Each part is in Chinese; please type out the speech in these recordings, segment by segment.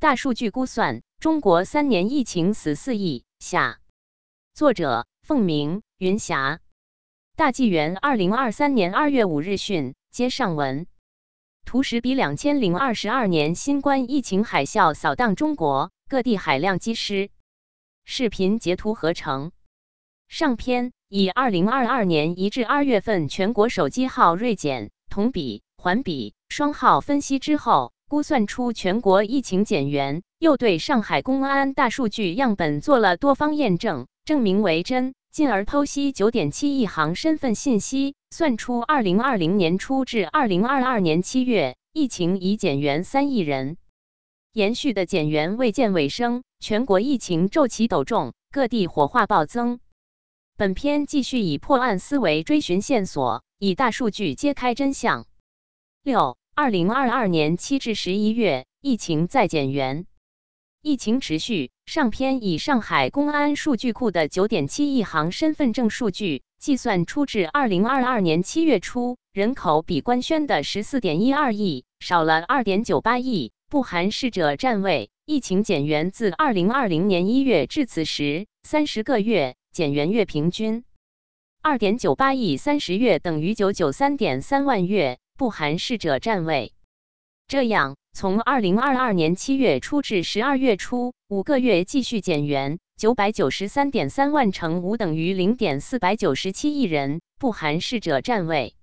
大数据估算，中国三年疫情死四亿。下，作者凤鸣云霞，大纪元二零二三年二月五日讯。接上文，图时比两千零二十二年新冠疫情海啸扫荡中国各地海量机师。视频截图合成。上篇以二零二二年一至二月份全国手机号锐减同比、环比双号分析之后，估算出全国疫情减员。又对上海公安大数据样本做了多方验证，证明为真。进而剖析九点七亿行身份信息，算出二零二零年初至二零二二年七月，疫情已减员三亿人。延续的减员未见尾声，全国疫情骤起陡重，各地火化暴增。本篇继续以破案思维追寻线索，以大数据揭开真相。六二零二二年七至十一月，疫情再减员。疫情持续。上篇以上海公安数据库的九点七亿行身份证数据计算出，至二零二二年七月初，人口比官宣的十四点一二亿少了二点九八亿，不含逝者占位。疫情减员自二零二零年一月至此时三十个月，减员月平均二点九八亿，三十月等于九九三点三万月，不含逝者占位。这样。从二零二二年七月初至十二月初五个月继续减员，九百九十三点三万乘五等于零点四百九十七亿人，不含逝者占位。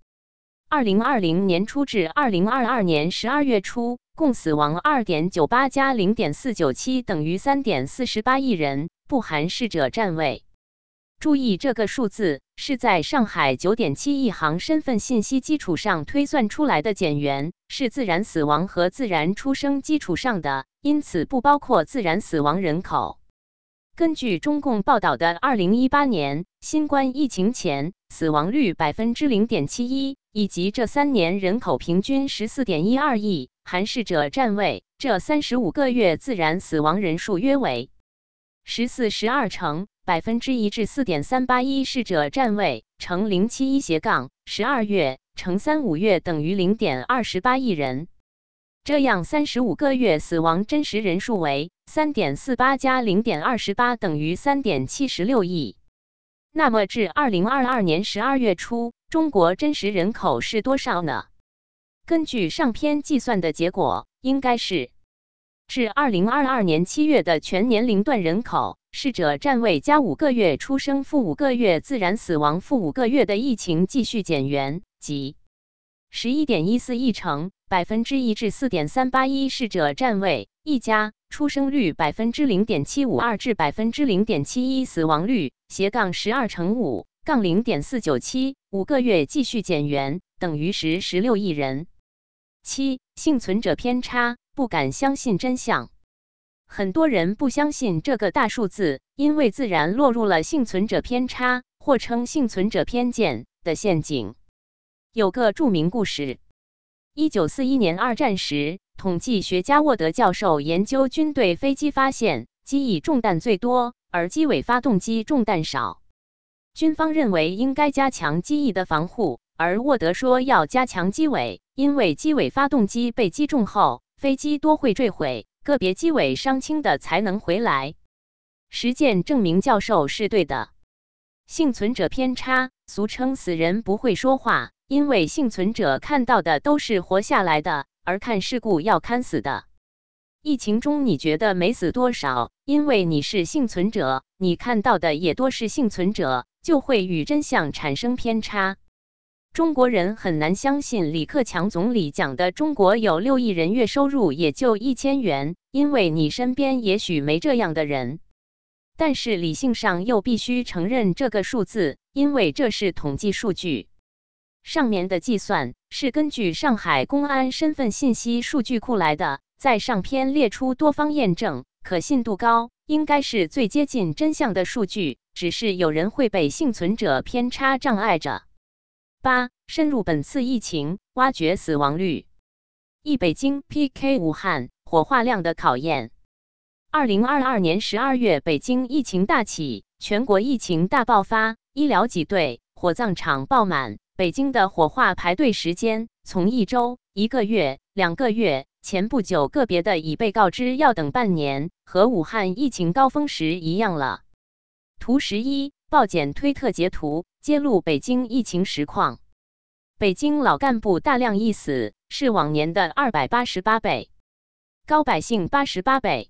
二零二零年初至二零二二年十二月初，共死亡二点九八加零点四九七等于三点四十八亿人，不含逝者占位。注意，这个数字是在上海九点七亿行身份信息基础上推算出来的减员，是自然死亡和自然出生基础上的，因此不包括自然死亡人口。根据中共报道的二零一八年新冠疫情前死亡率百分之零点七一，以及这三年人口平均十四点一二亿含逝者占位，这三十五个月自然死亡人数约为十四十二乘。百分之一至四点三八一逝者占位乘零七一斜杠十二月乘三五月等于零点二十八亿人，这样三十五个月死亡真实人数为三点四八加零点二十八等于三点七十六亿。那么至二零二二年十二月初，中国真实人口是多少呢？根据上篇计算的结果，应该是至二零二二年七月的全年龄段人口。逝者占位加五个月出生负五个月自然死亡负五个月的疫情继续减员，即十一点一四亿乘百分之一至四点三八一逝者占位一加出生率百分之零点七五二至百分之零点七一死亡率斜杠十二乘五杠零点四九七五个月继续减员等于十十六亿人。七幸存者偏差不敢相信真相。很多人不相信这个大数字，因为自然落入了幸存者偏差，或称幸存者偏见的陷阱。有个著名故事：一九四一年二战时，统计学家沃德教授研究军队飞机，发现机翼中弹最多，而机尾发动机中弹少。军方认为应该加强机翼的防护，而沃德说要加强机尾，因为机尾发动机被击中后，飞机多会坠毁。个别机尾伤轻的才能回来。实践证明教授是对的。幸存者偏差，俗称死人不会说话，因为幸存者看到的都是活下来的，而看事故要看死的。疫情中你觉得没死多少，因为你是幸存者，你看到的也多是幸存者，就会与真相产生偏差。中国人很难相信李克强总理讲的中国有六亿人月收入也就一千元，因为你身边也许没这样的人。但是理性上又必须承认这个数字，因为这是统计数据。上面的计算是根据上海公安身份信息数据库来的，在上篇列出多方验证，可信度高，应该是最接近真相的数据。只是有人会被幸存者偏差障碍着。八深入本次疫情，挖掘死亡率。一北京 PK 武汉火化量的考验。二零二二年十二月，北京疫情大起，全国疫情大爆发，医疗挤兑，火葬场爆满。北京的火化排队时间从一周、一个月、两个月、前不久个别的已被告知要等半年，和武汉疫情高峰时一样了。图十一，报检推特截图揭露北京疫情实况。北京老干部大量一死，是往年的二百八十八倍，高百姓八十八倍。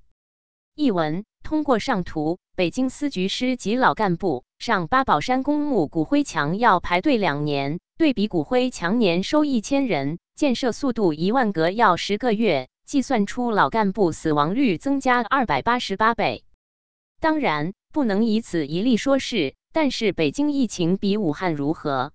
译文：通过上图，北京司局师及老干部上八宝山公墓骨灰墙要排队两年，对比骨灰墙年收一千人，建设速度一万个要十个月，计算出老干部死亡率增加二百八十八倍。当然，不能以此一例说事，但是北京疫情比武汉如何？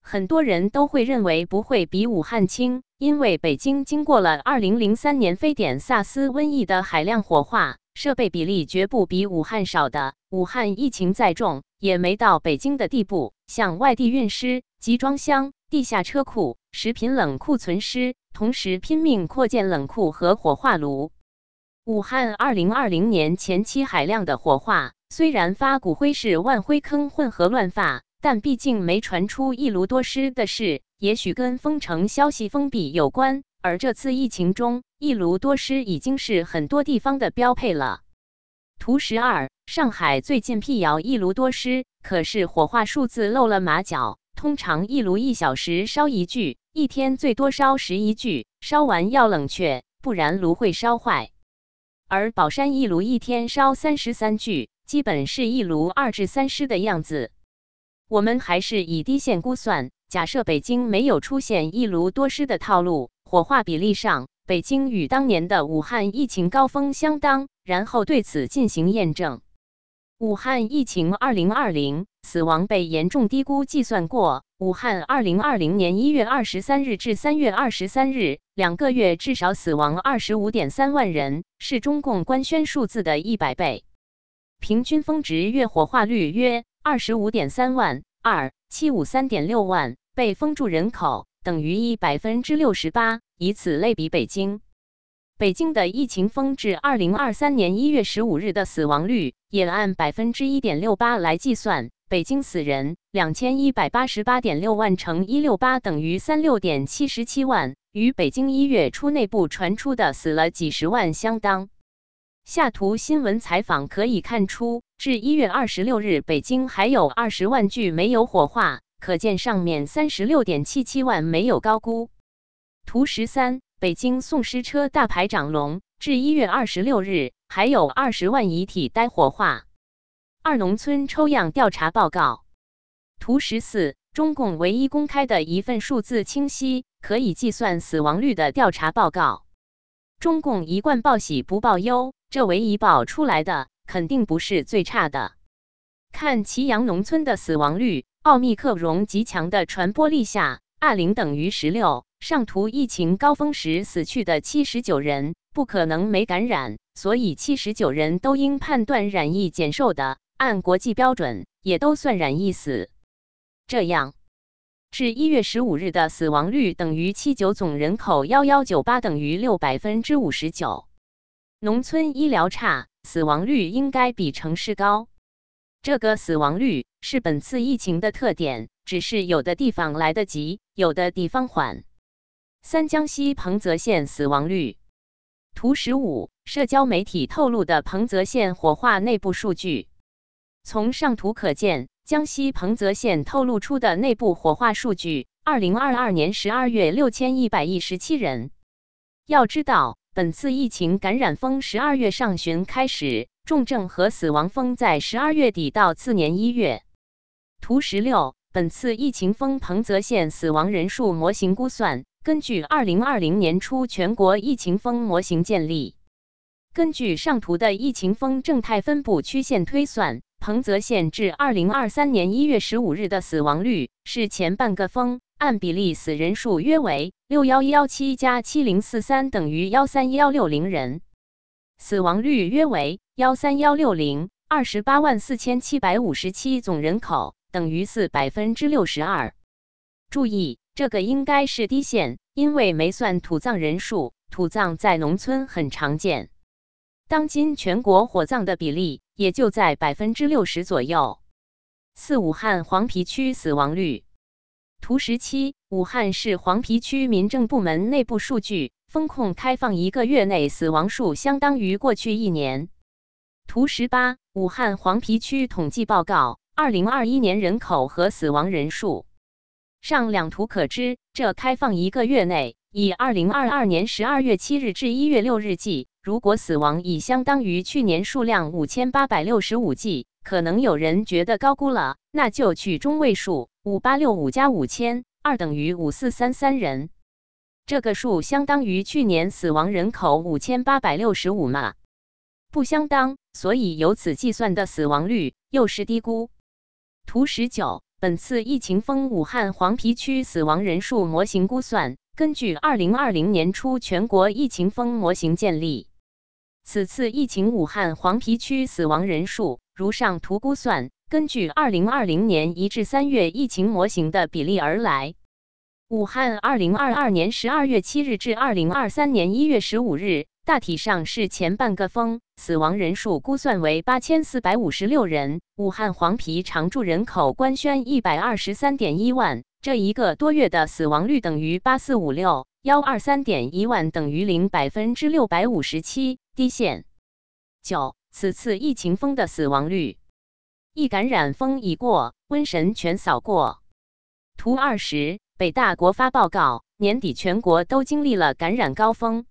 很多人都会认为不会比武汉轻，因为北京经过了2003年非典、SARS 瘟疫的海量火化，设备比例绝不比武汉少的。武汉疫情再重，也没到北京的地步，向外地运尸、集装箱、地下车库、食品冷库存尸，同时拼命扩建冷库和火化炉。武汉2020年前期海量的火化，虽然发骨灰是万灰坑混合乱发。但毕竟没传出一炉多尸的事，也许跟封城消息封闭有关。而这次疫情中，一炉多尸已经是很多地方的标配了。图十二，上海最近辟谣一炉多尸，可是火化数字露了马脚。通常一炉一小时烧一具，一天最多烧十一具，烧完要冷却，不然炉会烧坏。而宝山一炉一天烧三十三具，基本是一炉二至三尸的样子。我们还是以低线估算，假设北京没有出现一炉多尸的套路，火化比例上，北京与当年的武汉疫情高峰相当，然后对此进行验证。武汉疫情二零二零死亡被严重低估，计算过，武汉二零二零年一月二十三日至三月二十三日两个月至少死亡二十五点三万人，是中共官宣数字的一百倍，平均峰值月火化率约。二十五点三万二七五三点六万被封住人口等于一百分之六十八，以此类比北京，北京的疫情峰至二零二三年一月十五日的死亡率也按百分之一点六八来计算，北京死人两千一百八十八点六万乘一六八等于三六点七十七万，与北京一月初内部传出的死了几十万相当。下图新闻采访可以看出，至一月二十六日，北京还有二十万具没有火化，可见上面三十六点七七万没有高估。图十三，北京送尸车大排长龙，至一月二十六日还有二十万遗体待火化。二农村抽样调查报告。图十四，中共唯一公开的一份数字清晰、可以计算死亡率的调查报告。中共一贯报喜不报忧。这唯一报出来的肯定不是最差的。看祁阳农村的死亡率，奥密克戎极强的传播力下二零等于十六。上图疫情高峰时死去的七十九人，不可能没感染，所以七十九人都应判断染疫减寿的，按国际标准也都算染疫死。这样，至一月十五日的死亡率等于七九总人口幺幺九八等于六百分之五十九。农村医疗差，死亡率应该比城市高。这个死亡率是本次疫情的特点，只是有的地方来得及，有的地方缓。三江西彭泽县死亡率，图十五，社交媒体透露的彭泽县火化内部数据。从上图可见，江西彭泽县透露出的内部火化数据：二零二二年十二月六千一百一十七人。要知道。本次疫情感染峰十二月上旬开始，重症和死亡峰在十二月底到次年一月。图十六，本次疫情峰彭泽县死亡人数模型估算，根据二零二零年初全国疫情峰模型建立。根据上图的疫情峰正态分布曲线推算，彭泽县至二零二三年一月十五日的死亡率是前半个峰。按比例，死人数约为六幺幺七加七零四三等于幺三幺六零人，死亡率约为幺三幺六零，二十八万四千七百五十七总人口等于四百分之六十二。注意，这个应该是低线，因为没算土葬人数，土葬在农村很常见。当今全国火葬的比例也就在百分之六十左右。四、武汉黄陂区死亡率。图十七，武汉市黄陂区民政部门内部数据封控开放一个月内死亡数相当于过去一年。图十八，武汉黄陂区统计报告，二零二一年人口和死亡人数。上两图可知，这开放一个月内，以二零二二年十二月七日至一月六日计，如果死亡已相当于去年数量五千八百六十五计，可能有人觉得高估了，那就取中位数，五八六五加五千二等于五四三三人，这个数相当于去年死亡人口五千八百六十五嘛？不相当，所以由此计算的死亡率又是低估。图十九。本次疫情封武汉黄陂区死亡人数模型估算，根据二零二零年初全国疫情封模型建立。此次疫情武汉黄陂区死亡人数如上图估算，根据二零二零年一至三月疫情模型的比例而来。武汉二零二二年十二月七日至二零二三年一月十五日。大体上是前半个峰，死亡人数估算为八千四百五十六人。武汉黄陂常住人口官宣一百二十三点一万，这一个多月的死亡率等于八四五六幺二三点一万等于零百分之六百五十七，低线。九，此次疫情峰的死亡率，一感染峰已过，瘟神全扫过。图二十，北大国发报告，年底全国都经历了感染高峰。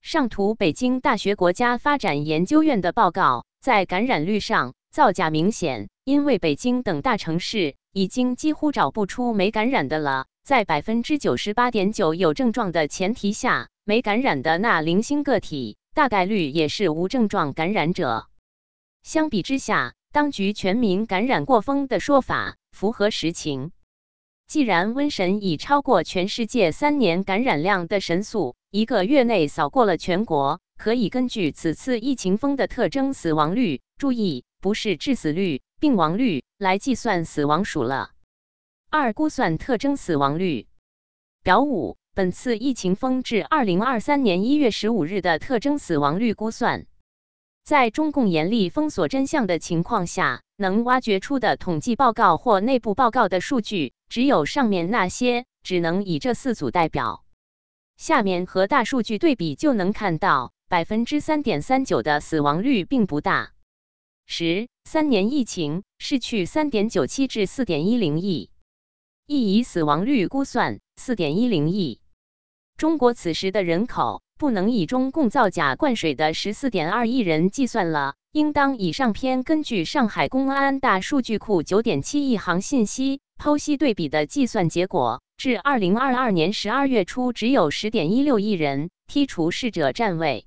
上图，北京大学国家发展研究院的报告，在感染率上造假明显，因为北京等大城市已经几乎找不出没感染的了。在百分之九十八点九有症状的前提下，没感染的那零星个体，大概率也是无症状感染者。相比之下，当局全民感染过峰的说法符合实情。既然瘟神已超过全世界三年感染量的神速，一个月内扫过了全国，可以根据此次疫情风的特征死亡率，注意不是致死率、病亡率来计算死亡数了。二、估算特征死亡率。表五，本次疫情风至二零二三年一月十五日的特征死亡率估算。在中共严厉封锁真相的情况下，能挖掘出的统计报告或内部报告的数据，只有上面那些，只能以这四组代表。下面和大数据对比就能看到，百分之三点三九的死亡率并不大。十三年疫情逝去三点九七至四点一零亿，亦以死亡率估算四点一零亿。中国此时的人口。不能以中共造假灌水的十四点二亿人计算了，应当以上篇根据上海公安大数据库九点七亿行信息剖析对比的计算结果，至二零二二年十二月初只有十点一六亿人，剔除逝者占位。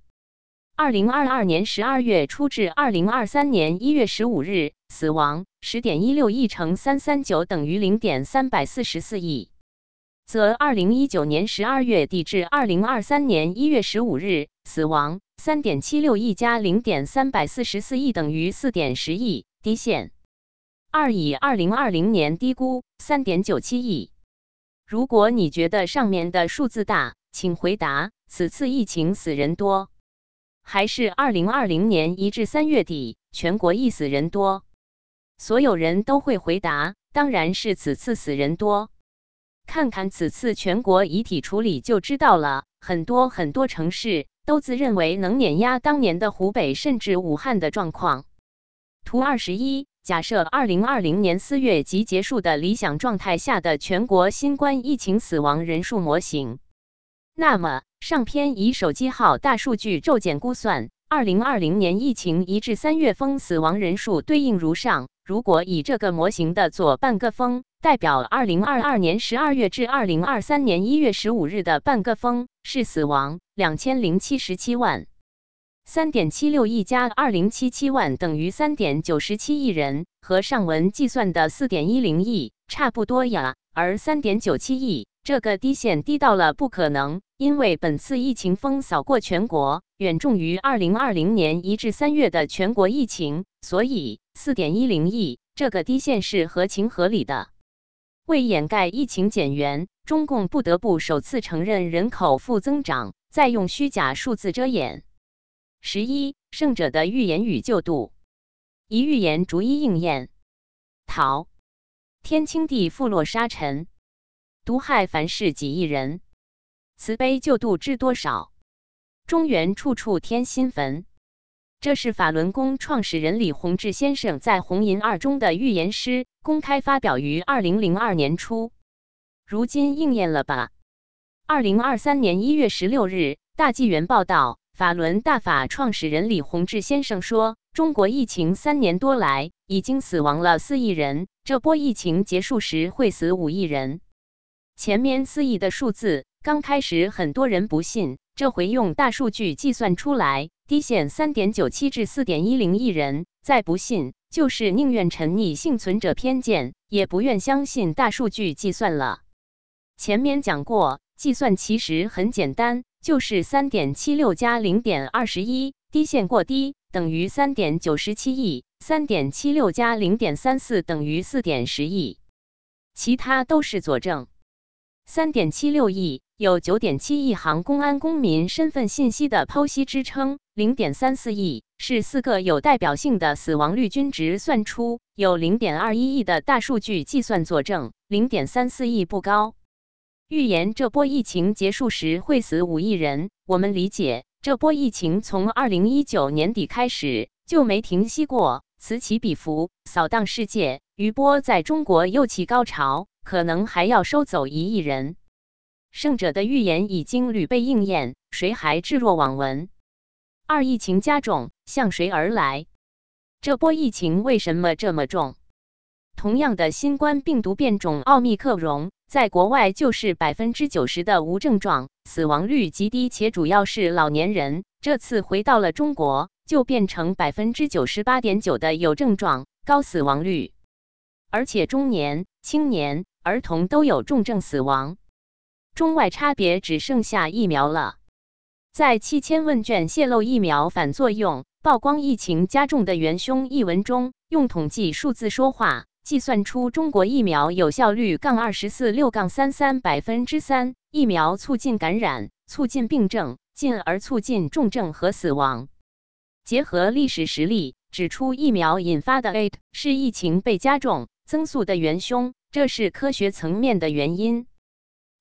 二零二二年十二月初至二零二三年一月十五日，死亡十点一六亿乘三三九等于零点三百四十四亿。则二零一九年十二月底至二零二三年一月十五日，死亡三点七六亿加零点三百四十四亿等于四点十亿，低线。二以二零二零年低估三点九七亿。如果你觉得上面的数字大，请回答：此次疫情死人多，还是二零二零年一至三月底全国疫死人多？所有人都会回答：当然是此次死人多。看看此次全国遗体处理就知道了，很多很多城市都自认为能碾压当年的湖北甚至武汉的状况。图二十一，假设二零二零年四月即结束的理想状态下的全国新冠疫情死亡人数模型，那么上篇以手机号大数据骤减估算，二零二零年疫情一至三月封死亡人数对应如上。如果以这个模型的左半个峰代表二零二二年十二月至二零二三年一月十五日的半个峰是死亡两千零七十七万，三点七六亿加二零七七万等于三点九十七亿人，和上文计算的四点一零亿差不多呀。而三点九七亿这个低线低到了不可能，因为本次疫情风扫过全国，远重于二零二零年一至三月的全国疫情，所以。四点一零亿，这个低线是合情合理的。为掩盖疫情减员，中共不得不首次承认人口负增长，再用虚假数字遮掩。十一，胜者的预言与救度，一预言逐一应验。陶天清地覆落沙尘，毒害凡世几亿人。慈悲救度知多少？中原处处添新坟。这是法轮功创始人李洪志先生在《红银二》中的预言诗，公开发表于二零零二年初，如今应验了吧？二零二三年一月十六日，大纪元报道，法轮大法创始人李洪志先生说：“中国疫情三年多来，已经死亡了四亿人，这波疫情结束时会死五亿人。前面四亿的数字，刚开始很多人不信，这回用大数据计算出来。”低线三点九七至四点一零亿人，再不信就是宁愿沉溺幸存者偏见，也不愿相信大数据计算了。前面讲过，计算其实很简单，就是三点七六加零点二十一，低线过低等于三点九十七亿，三点七六加零点三四等于四点十亿，其他都是佐证。三点七六亿有九点七亿行公安公民身份信息的剖析支撑。零点三四亿是四个有代表性的死亡率均值算出，有零点二一亿的大数据计算佐证，零点三四亿不高。预言这波疫情结束时会死五亿人，我们理解这波疫情从二零一九年底开始就没停息过，此起彼伏，扫荡世界。余波在中国又起高潮，可能还要收走一亿人。胜者的预言已经屡被应验，谁还置若罔闻？二疫情加重，向谁而来？这波疫情为什么这么重？同样的新冠病毒变种奥密克戎，在国外就是百分之九十的无症状，死亡率极低，且主要是老年人。这次回到了中国，就变成百分之九十八点九的有症状、高死亡率，而且中年、青年、儿童都有重症死亡。中外差别只剩下疫苗了。在七千问卷泄露疫苗反作用、曝光疫情加重的元凶一文中，用统计数字说话，计算出中国疫苗有效率杠二十四六杠三三百分之三，疫苗促进感染、促进病症，进而促进重症和死亡。结合历史实例，指出疫苗引发的 A 是疫情被加重增速的元凶，这是科学层面的原因。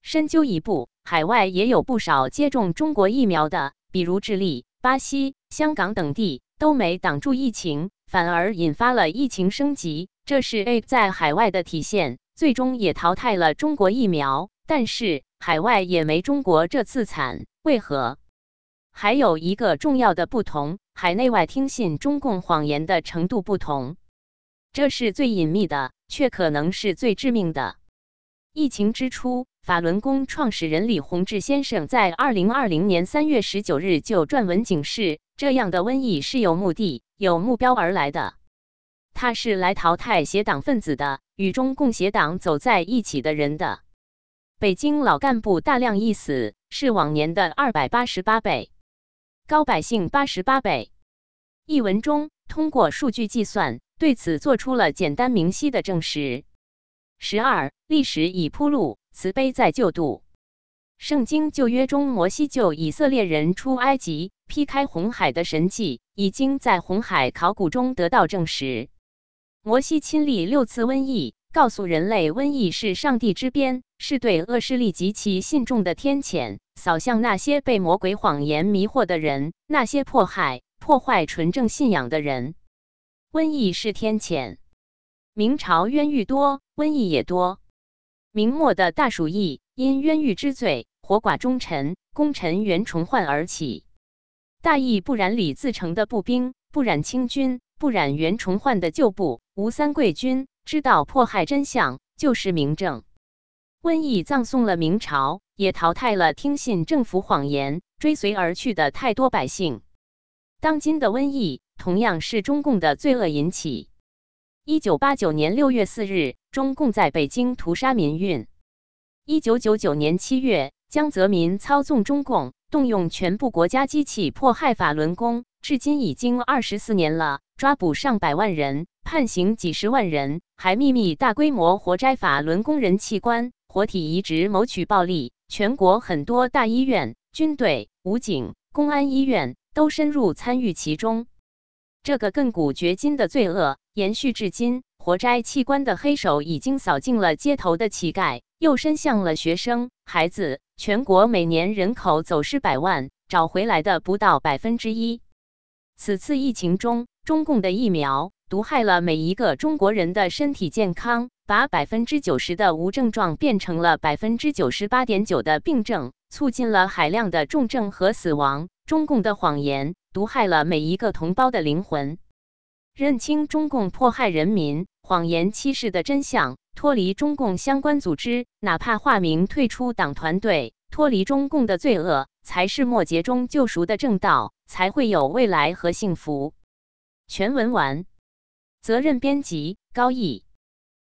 深究一步。海外也有不少接种中国疫苗的，比如智利、巴西、香港等地都没挡住疫情，反而引发了疫情升级。这是 A 在海外的体现，最终也淘汰了中国疫苗。但是海外也没中国这次惨，为何？还有一个重要的不同，海内外听信中共谎言的程度不同，这是最隐秘的，却可能是最致命的。疫情之初。法轮功创始人李洪志先生在二零二零年三月十九日就撰文警示，这样的瘟疫是有目的、有目标而来的，他是来淘汰邪党分子的，与中共邪党走在一起的人的。北京老干部大量一死，是往年的二百八十八倍，高百姓八十八倍。一文中通过数据计算，对此做出了简单明晰的证实。十二，历史已铺路。慈悲在救度。圣经旧约中，摩西救以色列人出埃及、劈开红海的神迹，已经在红海考古中得到证实。摩西亲历六次瘟疫，告诉人类，瘟疫是上帝之鞭，是对恶势力及其信众的天谴，扫向那些被魔鬼谎言迷惑的人，那些迫害、破坏纯正信仰的人。瘟疫是天谴。明朝冤狱多，瘟疫也多。明末的大鼠疫因冤狱之罪，活剐忠臣，功臣袁崇焕而起。大义不染李自成的步兵，不染清军，不染袁崇焕的旧部，吴三桂军知道迫害真相，就是明正。瘟疫葬送了明朝，也淘汰了听信政府谎言、追随而去的太多百姓。当今的瘟疫同样是中共的罪恶引起。一九八九年六月四日，中共在北京屠杀民运。一九九九年七月，江泽民操纵中共，动用全部国家机器迫害法轮功，至今已经二十四年了，抓捕上百万人，判刑几十万人，还秘密大规模活摘法轮功人器官、活体移植，谋取暴利。全国很多大医院、军队、武警、公安医院都深入参与其中。这个亘古绝今的罪恶延续至今，活摘器官的黑手已经扫尽了街头的乞丐，又伸向了学生、孩子、全国每年人口走失百万，找回来的不到百分之一。此次疫情中，中共的疫苗毒害了每一个中国人的身体健康，把百分之九十的无症状变成了百分之九十八点九的病症，促进了海量的重症和死亡。中共的谎言毒害了每一个同胞的灵魂。认清中共迫害人民、谎言欺世的真相。脱离中共相关组织，哪怕化名退出党团队，脱离中共的罪恶，才是末劫中救赎的正道，才会有未来和幸福。全文完，责任编辑高毅。